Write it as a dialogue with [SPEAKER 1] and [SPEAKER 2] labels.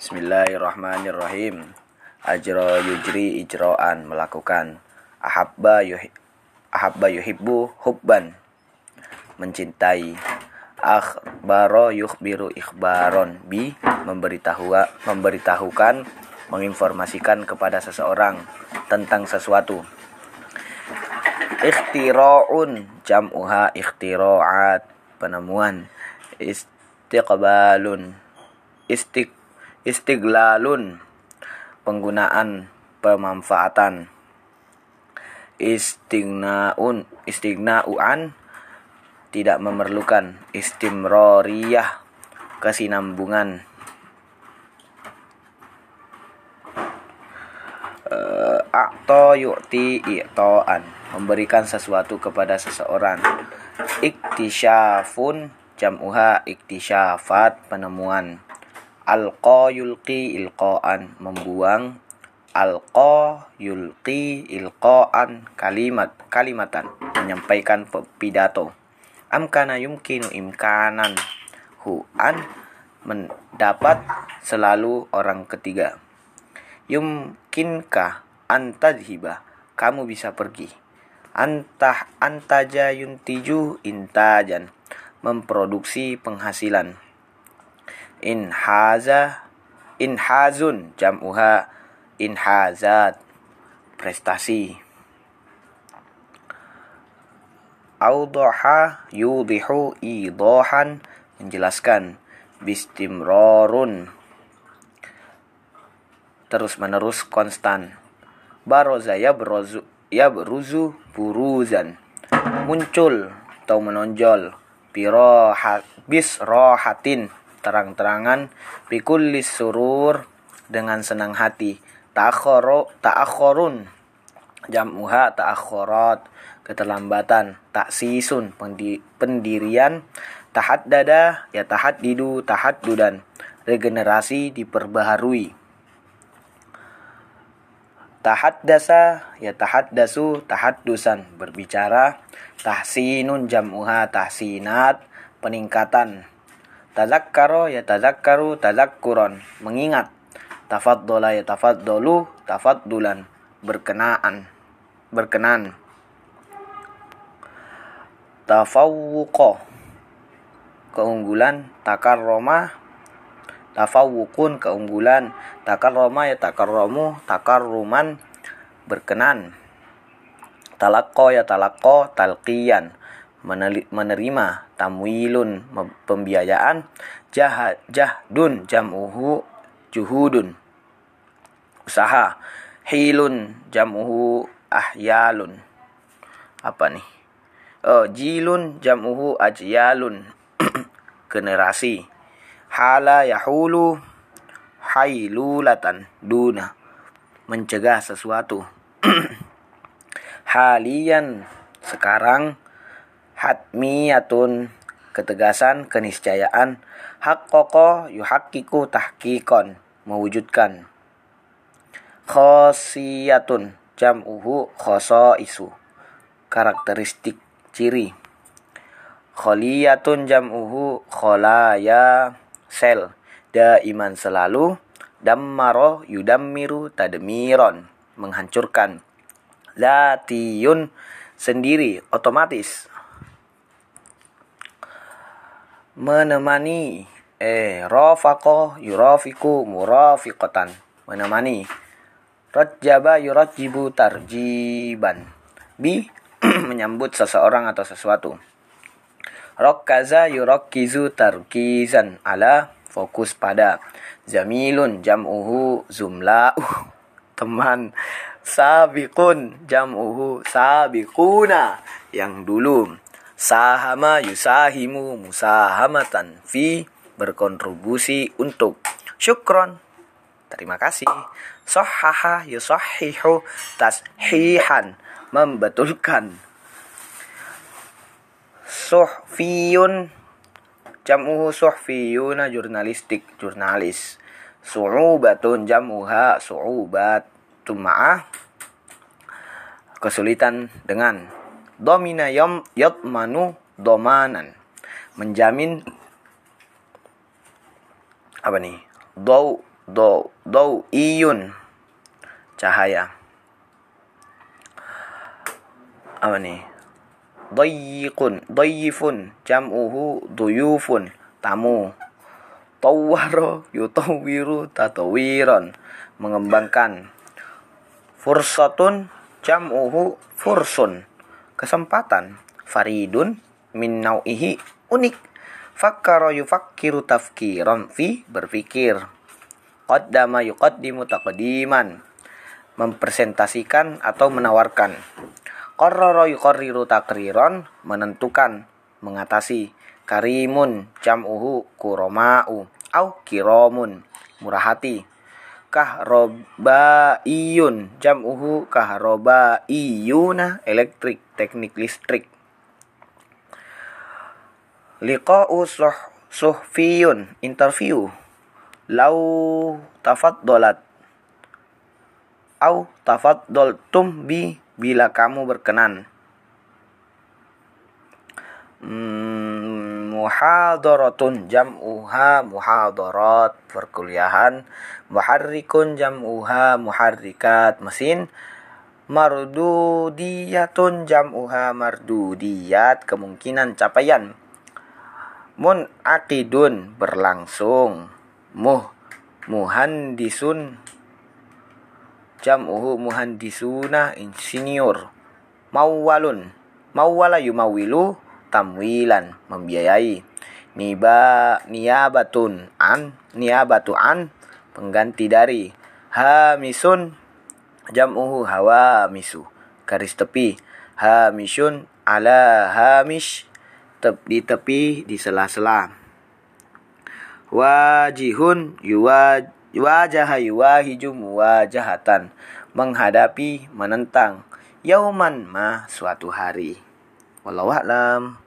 [SPEAKER 1] Bismillahirrahmanirrahim. Ajro yujri ijro'an melakukan ahabba yuhi, ahabba yuhibbu hubban. Mencintai akhbaro yukhbiru ikhbaron. Bi memberitahu memberitahukan menginformasikan kepada seseorang tentang sesuatu. Ikhtira'un jam'uha ikhtira'at penemuan. Istiqbalun istiq istiglalun penggunaan pemanfaatan. Istignaun istignauan tidak memerlukan istimroriyah kesinambungan. Uh, akto yu'ti i'toan memberikan sesuatu kepada seseorang. Iktisyafun jam'uha iktisyafat penemuan alqa yulqi ilqaan. Membuang. Alqa yulqi ilqaan. Kalimat kalimatan. Menyampaikan pidato. Amkana yumkinu imkanan. Hu'an mendapat selalu orang ketiga. Yumkinka antadhiba kamu bisa pergi. Antah antaja yuntiju intajan. Memproduksi penghasilan inhaza inhazun jam'uha inhazat prestasi. Audoha yudihu idohan menjelaskan bistimrorun. Terus menerus konstan. Baroza ya berozu ya beruzu buruzan. Muncul atau menonjol birohat bis rohatin terang-terangan bikullis surur dengan senang hati. Ta'akhoro ta'akhorun. Jam'uha ta'akhorat keterlambatan. Taksisun pendirian. Tahat dada ya tahat didu tahat dudan regenerasi diperbaharui. Tahat dasa ya tahat dasu tahat dusan berbicara tahsinun jam'uha tahsinat. Peningkatan Tazakkaro ya tazakkaru tazakkuron. Mengingat. Tafaddola ya tafaddolu tafaddulan. Berkenaan. Berkenan. Tafawuko. Keunggulan. Takar Roma. Tafawukun keunggulan. Takar Roma ya takar romu. Takar ruman. Berkenan. Talakko ya talakko talqiyan menerima tamwilun pembiayaan jah jahdun jamuhu juhudun. Usaha hilun jamuhu ahyalun. Apa nih? Oh jilun jamuhu ajyalun. Generasi hala yahulu hailulatan duna. Mencegah sesuatu. Halian sekarang hatmiyatun ketegasan keniscayaan hak koko yuhakiku tahkikon mewujudkan. Khosiyatun jam'uhu khoso isu karakteristik ciri. Kholiyatun jam'uhu kholaya sel daiman selalu dammaro yudammiru tadmiron menghancurkan. Latiyun sendiri otomatis menemani eh rafaqo yurafiku murafiqatan. Menemani. Rajaba yurajibu tarjiban. Bi menyambut seseorang atau sesuatu. Rokkaza yurokkizu tarkizan. Ala fokus pada. Zamilun jam'uhu zumla'u. Teman. Sabiqun jam'uhu sabiquna. Yang dulu Sahama yusahimu musahamatan fi berkontribusi untuk syukron. Terima kasih. Sohaha yusahihu tashihan membetulkan. Suhfiyun jamuhu suhfiyuna jurnalistik jurnalis. Su'ubatun jamuha su'ubat tuma'ah kesulitan dengan domina yom manu domanan. Menjamin apa nih? Do do do iyun. Cahaya. Apa nih? Dayyikun, dayyifun, jam'uhu duyufun, tamu. Tawwaro, yutawiru, tatawiron, mengembangkan. Fursatun, jam'uhu fursun, kesempatan. Faridun, min nau'ihi, unik. Fakkara yufakkiru tafkiran fi, berpikir. Qaddama yuqaddimu taqdiman, mempresentasikan atau menawarkan. Qarrara yuqarriru takriron menentukan, mengatasi. Karimun jam'uhu kuroma'u au kiromun murah hati. Kahrobaiyun jam'uhu kahrobaiyuna elektrik teknik listrik. Liqa'u suh suhfiyun interview. Lau tafaddolat au tafaddoltum bi bila kamu berkenan. Hmm, muhadaratun jam'uha muhadarat. Perkuliahan muharrikun jam'uha muharrikat. Mesin mardudiyatun jam'uha mardudiyat. Kemungkinan capaian munaqidun berlangsung. Muh muhandisun jam'uhu muhandisuna insinyur. Mawwalun mawwala yumawilu tamwilan membiayai niba niabatun an niabatu an pengganti dari hamisun jam'uhu hawa misu garis tepi hamisun ala hamish tep, di tepi di sela-sela wajihun yuwaj Wajah yuwahiju muwajahatan. Menghadapi, menentang. Yauman ma suatu hari. Wallahu a'lam.